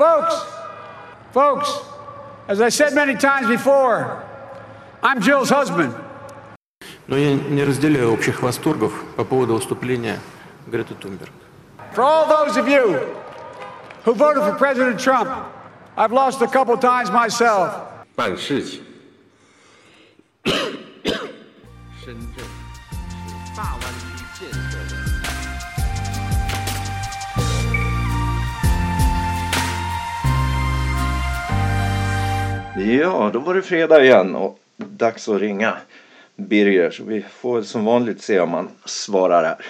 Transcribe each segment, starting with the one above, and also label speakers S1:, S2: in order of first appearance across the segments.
S1: Folks, folks, as I said many times before, I'm Jill's husband.
S2: Но я не разделяю общих восторгов по поводу выступления Греты Тунберг.
S1: For all those of you who voted for President Trump, I've lost a couple times myself.
S3: 办事情。深圳是大湾区
S4: Ja, då var det fredag igen och dags att ringa Birger. Så vi får som vanligt se om han svarar här.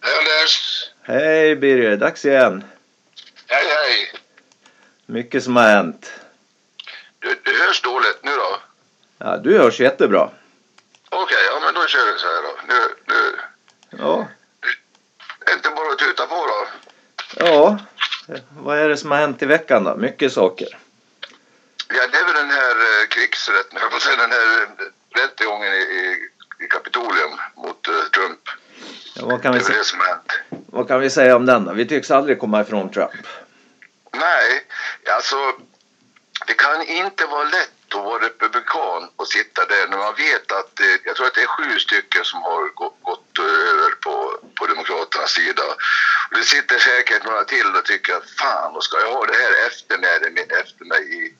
S5: Hej Anders!
S4: Hej Birger, dags igen.
S5: Hej hej!
S4: Mycket som har hänt.
S5: Du, du hörs dåligt nu då?
S4: Ja, du hörs jättebra.
S5: Okej, ja men då kör vi så här då. Nu, nu.
S4: Ja,
S5: inte bara att tuta på då?
S4: ja. Vad är det som har hänt i veckan då? Mycket saker.
S5: Ja, det är väl den här eh, krigsrätten, jag säga den här eh, rättegången i, i, i Kapitolium mot eh, Trump.
S4: Ja, vad, kan vi
S5: hänt.
S4: vad kan vi säga om den då? Vi tycks aldrig komma ifrån Trump.
S5: Nej, alltså det kan inte vara lätt att vara republikan och sitta där när man vet att eh, jag tror att det är sju stycken som har gått eh, över på, på Demokraternas sida. Och det sitter säkert några till och tycker att fan, ska jag ha det här efter, mig- efter mig i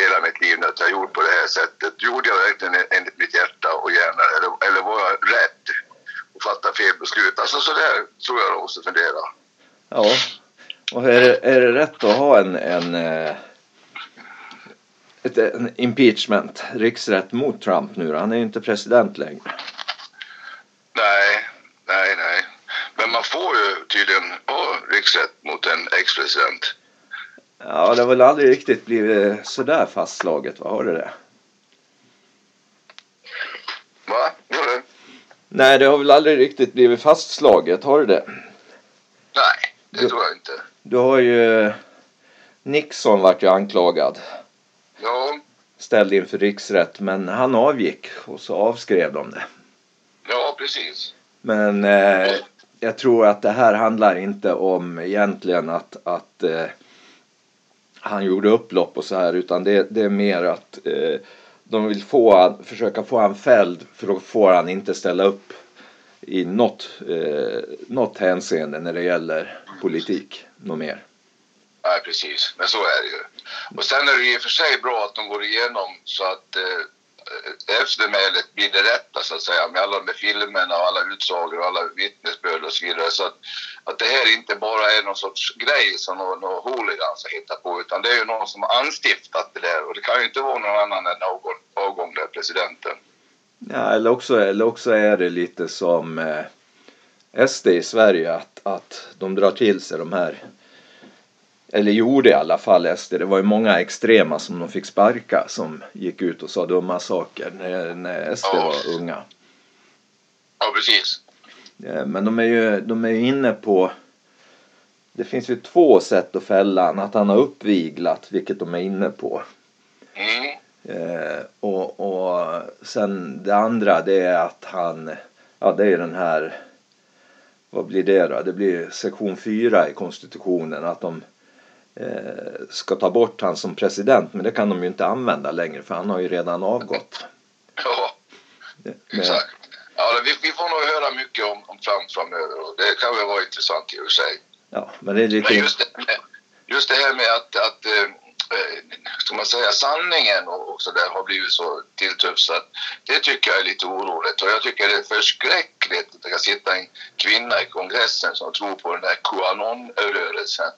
S5: hela mitt liv när jag gjort på det här sättet? Gjorde jag verkligen enligt mitt hjärta och hjärna eller, eller var jag rädd och fattade fel beslut? Alltså sådär tror jag de måste fundera.
S4: Ja. Och är det, är det rätt att ha en, en, eh, ett, en impeachment, riksrätt mot Trump nu? Han är ju inte president längre.
S5: Nej, nej, nej. Men man får ju tydligen ha riksrätt mot en ex-president.
S4: Ja, det har väl aldrig riktigt blivit sådär fastslaget, vad har det det?
S5: Va? Gör det?
S4: Nej, det har väl aldrig riktigt blivit fastslaget, har det det?
S5: Nej, det
S4: Jo.
S5: tror jag inte.
S4: Du har ju Nixon vart ju anklagad, ställd inför riksrätt, men han avgick och så avskrev de det.
S5: ja precis.
S4: Men eh, jag tror att det här handlar inte om egentligen att, att eh, han gjorde upplopp och så här utan det, det är mer att eh, de vill få han, försöka få han fälld för då får han inte ställa upp i något, eh, något hänseende när det gäller politik. Något mer.
S5: Nej, precis. Men så är det ju. Och sen är det i och för sig bra att de går igenom så att eh, eftermälet blir det rätta så att säga med alla de här filmerna och alla utsagor och alla vittnesbörd och så vidare. Så att, att det här inte bara är någon sorts grej som någon, någon hooligans har hittat på utan det är ju någon som har anstiftat det där och det kan ju inte vara någon annan än någon avgångna presidenten.
S4: Ja, eller, också, eller också är det lite som eh, SD i Sverige att, att de drar till sig de här eller gjorde i alla fall SD. Det var ju många extrema som de fick sparka som gick ut och sa dumma saker när, när SD
S5: Ja.
S4: var unga.
S5: Ja, precis.
S4: Eh, Men de är ju de är ju inne på det finns ju två sätt att fälla han. Att han har uppviglat, vilket de är inne på.
S5: Mm.
S4: Eh, och, och sen det andra det är att han, ja det är den här, vad blir det då? Det blir sektion 4 i konstitutionen att de ska ta bort han som president men det kan de ju inte använda längre för han har ju redan avgått.
S5: Ja.
S4: Det-
S5: Exakt. Ja, vi, vi får nog höra mycket om, om Trump framöver och det kan väl vara intressant i och för sig.
S4: Ja, men det är lite...
S5: Men just det, just det här med att, att eh, eh, ska man säga, sanningen och, och så där har blivit så tilltufsat. Det tycker jag är lite oroligt och jag tycker det är förskräckligt att det kan sitta en kvinna i kongressen som tror på den här QAnon-rörelsen.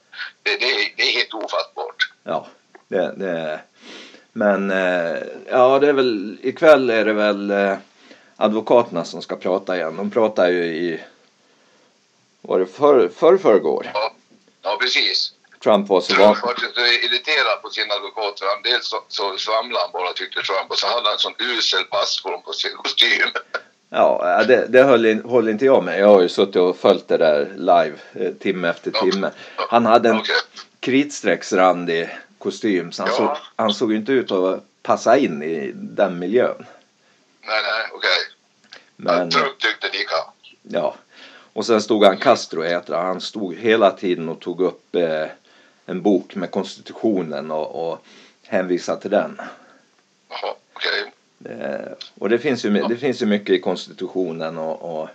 S5: Det, det, är, det är helt ofattbart.
S4: Ja, det, det Men eh, ja, det är väl ikväll är det väl eh, advokaterna som ska prata igen. De pratar ju i var det för, för förrgår?
S5: Ja, ja precis.
S4: Trump var så
S5: var så irriterad på sin advokat för han dels så, så svamlade han bara tyckte Trump och så hade han en sån usel passform på sin kostym.
S4: Ja, det, det höll, in- håller inte jag med. Jag har ju suttit och följt det där live eh, timme efter timme. Han hade en
S5: Okej.
S4: kritstrecksrandig kostym så han,
S5: Ja.
S4: såg, han såg inte ut att passa in i den miljön.
S5: Nej, nej, okej.
S4: Men,
S5: Trump tyckte lika.
S4: Ja. Och sen stod han Castro heter han. Han stod hela tiden och tog upp eh, en bok med konstitutionen och, och hänvisade till den.
S5: Jaha, okej.
S4: Eh, och det finns, ju, det finns ju mycket i konstitutionen och, och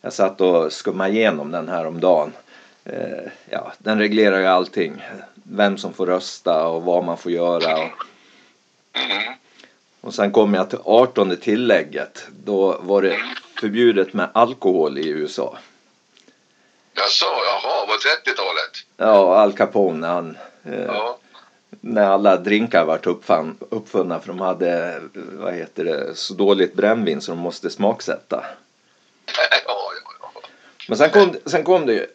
S4: jag satt och skummade igenom den här om dagen. Eh, ja, den reglerar ju allting. Vem som får rösta och vad man får göra. Och,
S5: Mm.
S4: och sen kom jag till 18 tillägget. Då var det förbjudet med alkohol i USA.
S5: Jag sa, jaha, var 30-talet?
S4: Ja, Al Capone när han eh,
S5: Ja.
S4: när alla drinkar vart uppfann, uppfunna för de hade vad heter det, så dåligt brännvin så de måste smaksätta.
S5: ja.
S4: Men sen kom, sen kom det ju,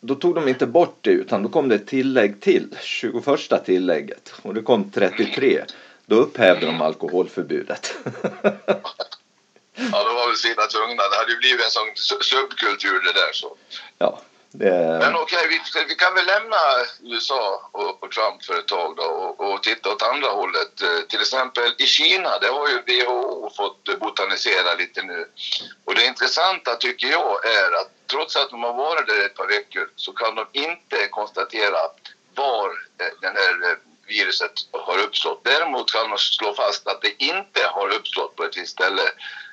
S4: då tog de inte bort det utan då kom det ett tillägg till, 21 tillägget och det kom 33. Då upphävde de alkoholförbudet.
S5: Ja, de var väl sina tvungna. Det hade ju blivit en sån su- subkultur det där så.
S4: ja, det,
S5: Men okej, vi, vi kan väl lämna USA och, och Trump för ett tag då och, och titta åt andra hållet. Eh, Till exempel i Kina, där har ju WHO fått botanisera lite nu. Och det intressanta tycker jag är att trots att de har varit där ett par veckor så kan de inte konstatera var eh, den här eh, viruset har uppstått. Däremot kan de slå fast att det inte har uppstått på ett visst ställe.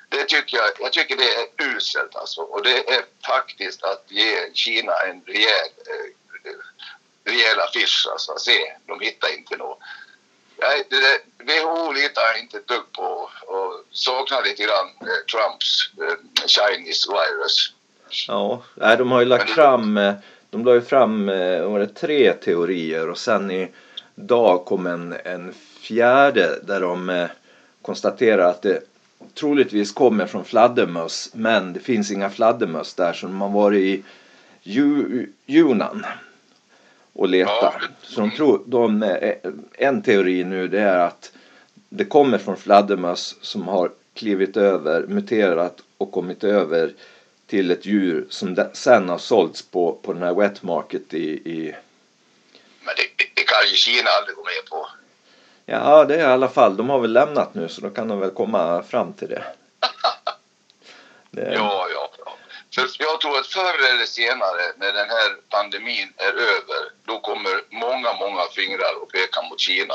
S5: Det tycker jag, jag tycker det är uselt alltså. Och det är faktiskt att ge Kina en rejäl, eh, rejäl affisch alltså. Se, de hittar inte något. Nej, det där, WHO litar inte ett dugg på och saknar lite grann eh, Trumps eh, Chinese virus.
S4: ja, nej, de har ju lagt fram, eh, de la ju fram eh, var det tre teorier och sen i dag kom en, en fjärde där de eh, konstaterar att det troligtvis kommer från fladdermöss men det finns inga fladdermöss där så de har varit i Ju- Yunnan och letat.
S5: Ja.
S4: Så de tror, de, eh, en teori nu det är att det kommer från fladdermöss som har klivit över, muterat och kommit över till ett djur som sen har sålts på, på den här wet market i, i
S5: Men det, det kan ju Kina aldrig gå med på.
S4: Ja, det är i alla fall. De har väl lämnat nu så då kan de väl komma fram till det. det
S5: Ja, ja, ja. För jag tror att förr eller senare när den här pandemin är över då kommer många, många fingrar att peka mot Kina.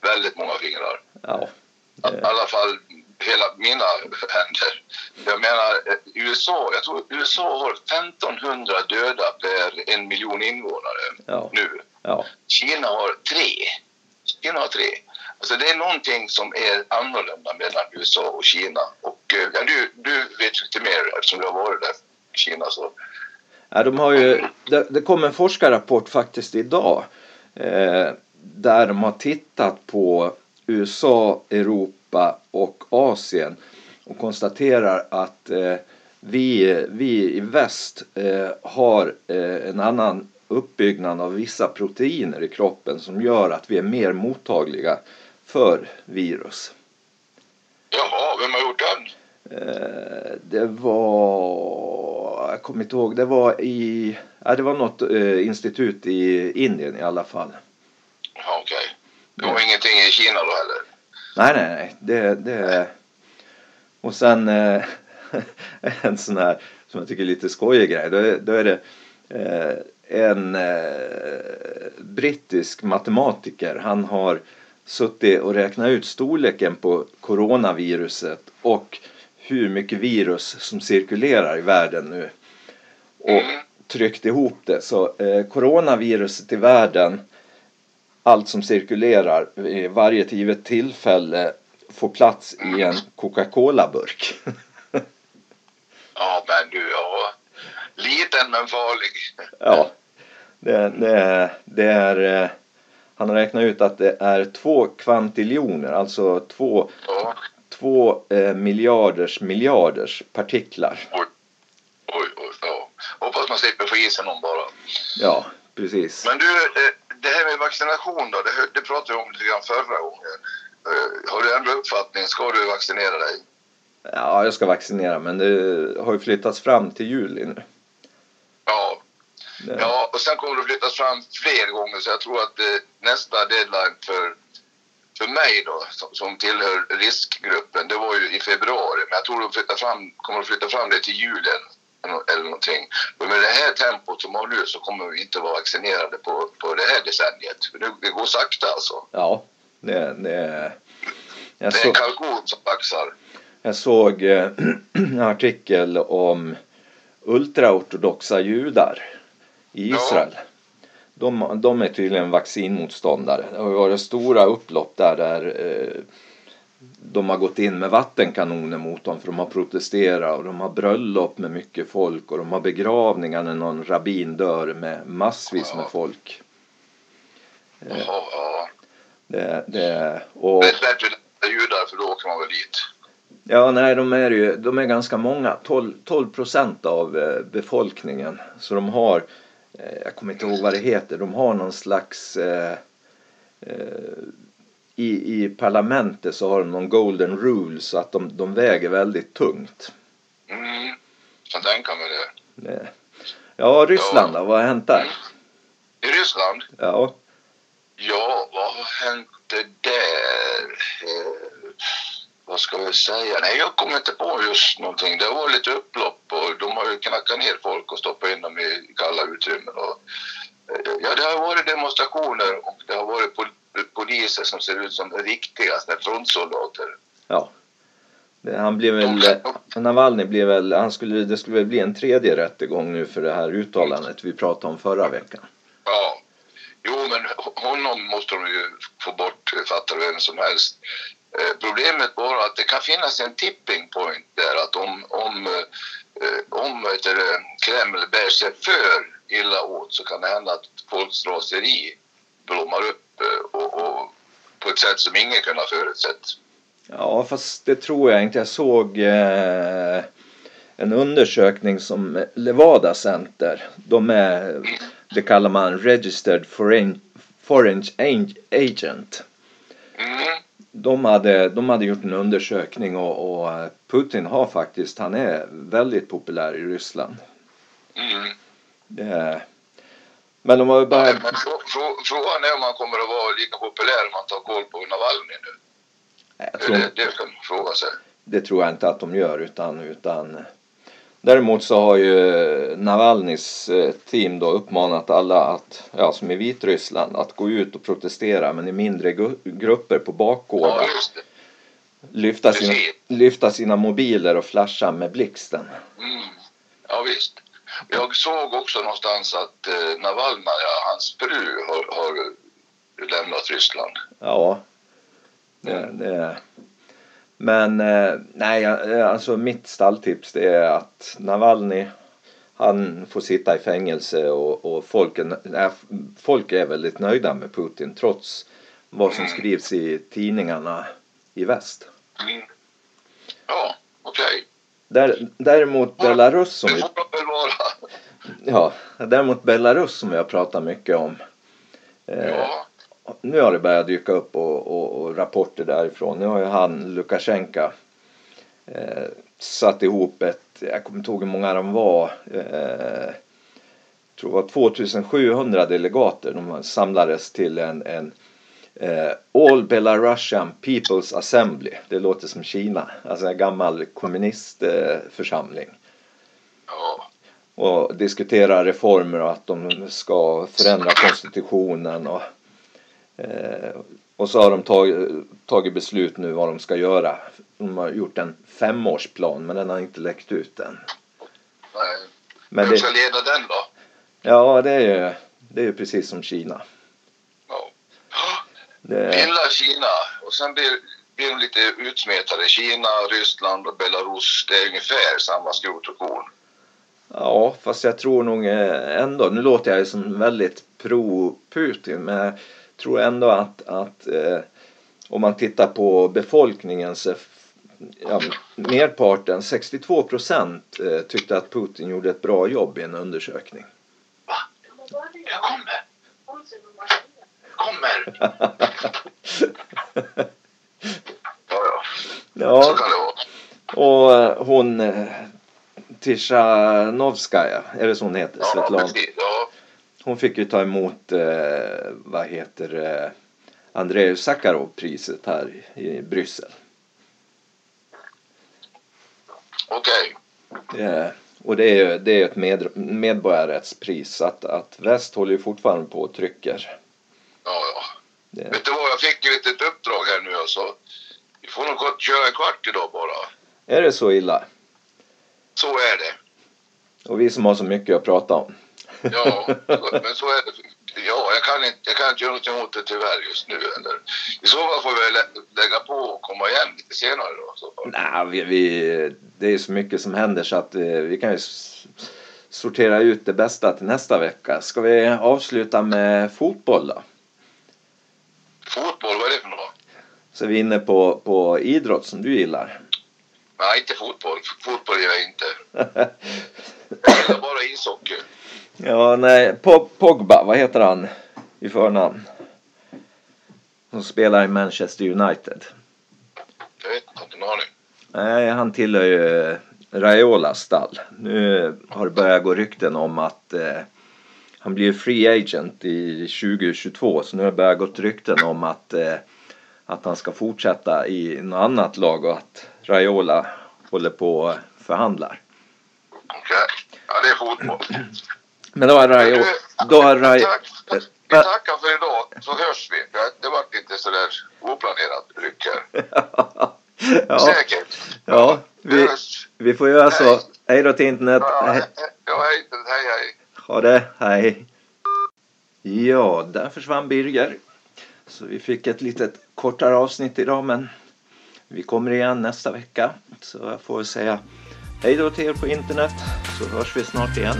S5: Väldigt många fingrar.
S4: ja,
S5: I
S4: det,
S5: alla fall hela mina händer. Jag menar eh, USA, jag tror USA har 1500 döda per en miljon invånare
S4: ja,
S5: nu.
S4: ja,
S5: Kina har tre. Kina har tre. Alltså det är någonting som är annorlunda mellan USA och Kina. Och eh, ja, du, du vet lite mer eftersom du har varit där i Kina. Så.
S4: ja. De har ju, det, det kom en forskarrapport faktiskt idag. Eh, där de har tittat på USA, Europa och Asien. Och konstaterar att eh, vi, vi i väst eh, har eh, en annan uppbyggnad av vissa proteiner i kroppen som gör att vi är mer mottagliga för virus.
S5: Jaha, vem har gjort den?
S4: Eh, det var, jag kommer inte ihåg, det var i, ja, det var något eh, institut i Indien i alla fall.
S5: Ja, Okej. Det var ingenting i Kina då heller?
S4: Nej, nej, nej, det, det och sen eh, en sån här som jag tycker är lite skojig grej, då är, då är det en brittisk matematiker, han har suttit och räknat ut storleken på coronaviruset och hur mycket virus som cirkulerar i världen nu och tryckt ihop det. Så eh, coronaviruset i världen, allt som cirkulerar vid varje givet tillfälle får plats i en Coca-Cola-burk.
S5: Ja, men du, ja. Liten men farlig.
S4: ja, det, det, det är... Han har räknat ut att det är två kvantiljoner, alltså två,
S5: Ja.
S4: två eh, miljarders miljarders partiklar.
S5: Oj, oj, oj. Ja. Hoppas man slipper få i sig någon bara.
S4: Ja, precis.
S5: Men du, eh, det här med vaccination då, det pratade vi om lite grann förra gången. Eh, Har du ändrat uppfattning? Ska du vaccinera dig?
S4: Ja, jag ska vaccinera men det har ju flyttats fram till juli nu.
S5: Ja. Ja, och sen kommer det flyttas fram fler gånger så jag tror att eh, nästa deadline för, för mig då, som, som tillhör riskgruppen, det var ju i februari. Men jag tror de flyttar fram, kommer att flytta fram det till julen eller någonting. Men med det här tempot som har nu så kommer vi inte vara vaccinerade på, på det här decenniet. Det, det går sakta alltså.
S4: Ja, det, det, jag,
S5: Det är en kalkon som baxar.
S4: jag såg eh, en artikel om ultraortodoxa judar i. Israel. De, de är tydligen vaccinmotståndare. Det har varit stora upplopp där, där eh, de har gått in med vattenkanoner mot dem för de har protesterat och de har bröllop med mycket folk och de har begravningar när någon rabbin dör med massvis med folk.
S5: Ja.
S4: Det, det, och,
S5: Det är bättre att judar för då åker man väl dit.
S4: ja, nej, de är ju de är ganska många. 12, 12 procent av eh, befolkningen. Så de har, eh, jag kommer inte ihåg vad det heter, de har någon slags eh, eh, i, I parlamentet så har de någon golden rule så att de, de väger väldigt tungt.
S5: Mm. Kan tänka mig det.
S4: Det, ja, Ryssland då, vad har hänt där?
S5: I Ryssland?
S4: Ja,
S5: Ja, vad har hänt där? Vad ska vi säga? Nej, jag kommer inte på just någonting. Det var lite upplopp och de har ju knackat ner folk och stoppat in dem i kalla utrymmen. Och, eh, ja, det har varit demonstrationer och det har varit pol poliser som ser ut som riktiga frontsoldater.
S4: ja. Han blev väl, eh, Navalny blev väl, han skulle, det skulle väl bli en tredje rättegång nu för det här uttalandet vi pratade om förra veckan.
S5: Ja. Jo, men honom måste de ju få bort, fattar vem som helst. Eh, problemet bara att det kan finnas en tipping point där att om, om, eh, om det, Kreml bär sig för illa åt så kan det hända att folks raseri blommar upp eh, och, och på ett sätt som ingen kunnat förutsett.
S4: Ja, fast det tror jag inte. Jag såg eh, en undersökning som Levada Center. De är, det kallar man Registered Foreign, Foreign Agent. De hade, de hade gjort en undersökning och, och eh, Putin har faktiskt, han är väldigt populär i Ryssland.
S5: Mm.
S4: Det, men har ju bara,
S5: Men frågan är om han kommer att vara lika populär om man tar koll på Navalny nu.
S4: jag tror,
S5: det, det kan man fråga sig.
S4: det tror jag inte att de gör utan, utan Däremot så har ju Navalnys eh, team då uppmanat alla att, ja som i Vitryssland, att gå ut och protestera men i mindre grupper på
S5: Ja,
S4: bakgårdar.
S5: just det.
S4: Lyfta sina, lyfta sina mobiler och flasha med blixten.
S5: Mm. Ja, visst. Jag såg också någonstans att eh, Navalnaja, hans fru, har, har lämnat Ryssland.
S4: Ja. Det, det. Men eh, nej, jag- alltså mitt stalltips det är att Navalny han får sitta i fängelse och, och folk, är, nej, folk är väldigt nöjda med Putin trots vad som skrivs i tidningarna i väst.
S5: Mm. Ja, okej.
S4: Där, däremot Belarus som vi, ja, däremot Belarus som vi har pratat mycket om. Eh,
S5: Ja.
S4: Nu har det börjat dyka upp och, och, och rapporter därifrån. Nu har ju han, Lukasjenko, eh, satt ihop ett, jag kommer inte ihåg hur många de var, eh, tror det var 2700 delegater. De samlades till en, en eh, All Belarusian People's Assembly. Det låter som Kina, alltså en gammal kommunistförsamling.
S5: ja.
S4: Och diskutera reformer och att de ska förändra konstitutionen och Eh, och så har de tagit, tagit beslut nu vad de ska göra. De har gjort en femårsplan men den har inte läckt ut än.
S5: Nej.
S4: Men
S5: Vem
S4: det,
S5: ska leda den då?
S4: ja, det är ju det är ju precis som Kina.
S5: Ja.
S4: Det,
S5: Gilla Kina och sen blir, blir de lite utsmetade. Kina, Ryssland och Belarus, det är ungefär samma skrot och korn.
S4: ja, fast jag tror nog eh, ändå, nu låter jag ju som väldigt pro-Putin men tror ändå att, att eh, om man tittar på befolkningen så ja, merparten, 62 procent eh, tyckte att Putin gjorde ett bra jobb i en undersökning.
S5: Va? Jag kommer! Kommer! Ja, ja. Så kan det vara.
S4: och eh, hon eh, Tishanovskaja, är det så hon heter?
S5: Ja,
S4: Svetlana.
S5: Ja.
S4: Hon fick ju ta emot, eh, vad heter det, Andrei Sakharov-priset här i, Bryssel.
S5: Okej.
S4: Eh, Och det är ju det är ett med, medborgarrättspris. Att, att väst håller ju fortfarande på och trycker.
S5: Ja, ja.
S4: Det,
S5: Vet du vad, jag fick ju ett litet uppdrag här nu alltså. Vi får nog köra en kvart idag bara.
S4: är det så illa?
S5: Så är det.
S4: Och vi som har så mycket att prata om.
S5: Ja, men så är det. Ja, jag kan inte, jag kan inte göra något emot det tyvärr just nu. Eller. I så fall får vi lä- lägga på och komma igen lite senare då.
S4: Nej, vi, vi, det är så mycket som händer så att eh, vi kan ju sortera ut det bästa till nästa vecka. Ska vi avsluta med fotboll då?
S5: Fotboll, vad är det för något?
S4: Så är vi inne på, på idrott som du gillar.
S5: Nej, inte fotboll. Fotboll gillar jag inte. Jag gillar bara ishockey.
S4: Ja, nej, Po- Pogba, vad heter han i förnamn? Som spelar i Manchester United.
S5: Jag vet inte, en aning.
S4: Nej, han tillhör ju Raiolas stall. Nu har det börjat gå rykten om att eh, han blir free agent i 2022. Så nu har det börjat gå rykten om att, eh, att han ska fortsätta i något annat lag och att Raiola håller på och förhandlar.
S5: Okej. Ja, det är fotboll.
S4: Men då har Raiola... Då har.
S5: Tack. Vi tackar för idag, så hörs vi. Det- Det var inte sådär oplanerat här.
S4: ja,
S5: Säkert.
S4: ja vi, vi får göra så. Hej då till internet.
S5: Ja,
S4: Hej.
S5: he- ja, hej, hej, hej.
S4: Ha det, hej. Ja, där försvann Birger. Så vi fick ett litet kortare avsnitt idag men vi kommer igen nästa vecka. Så jag får säga hej då till er på internet så hörs vi snart igen.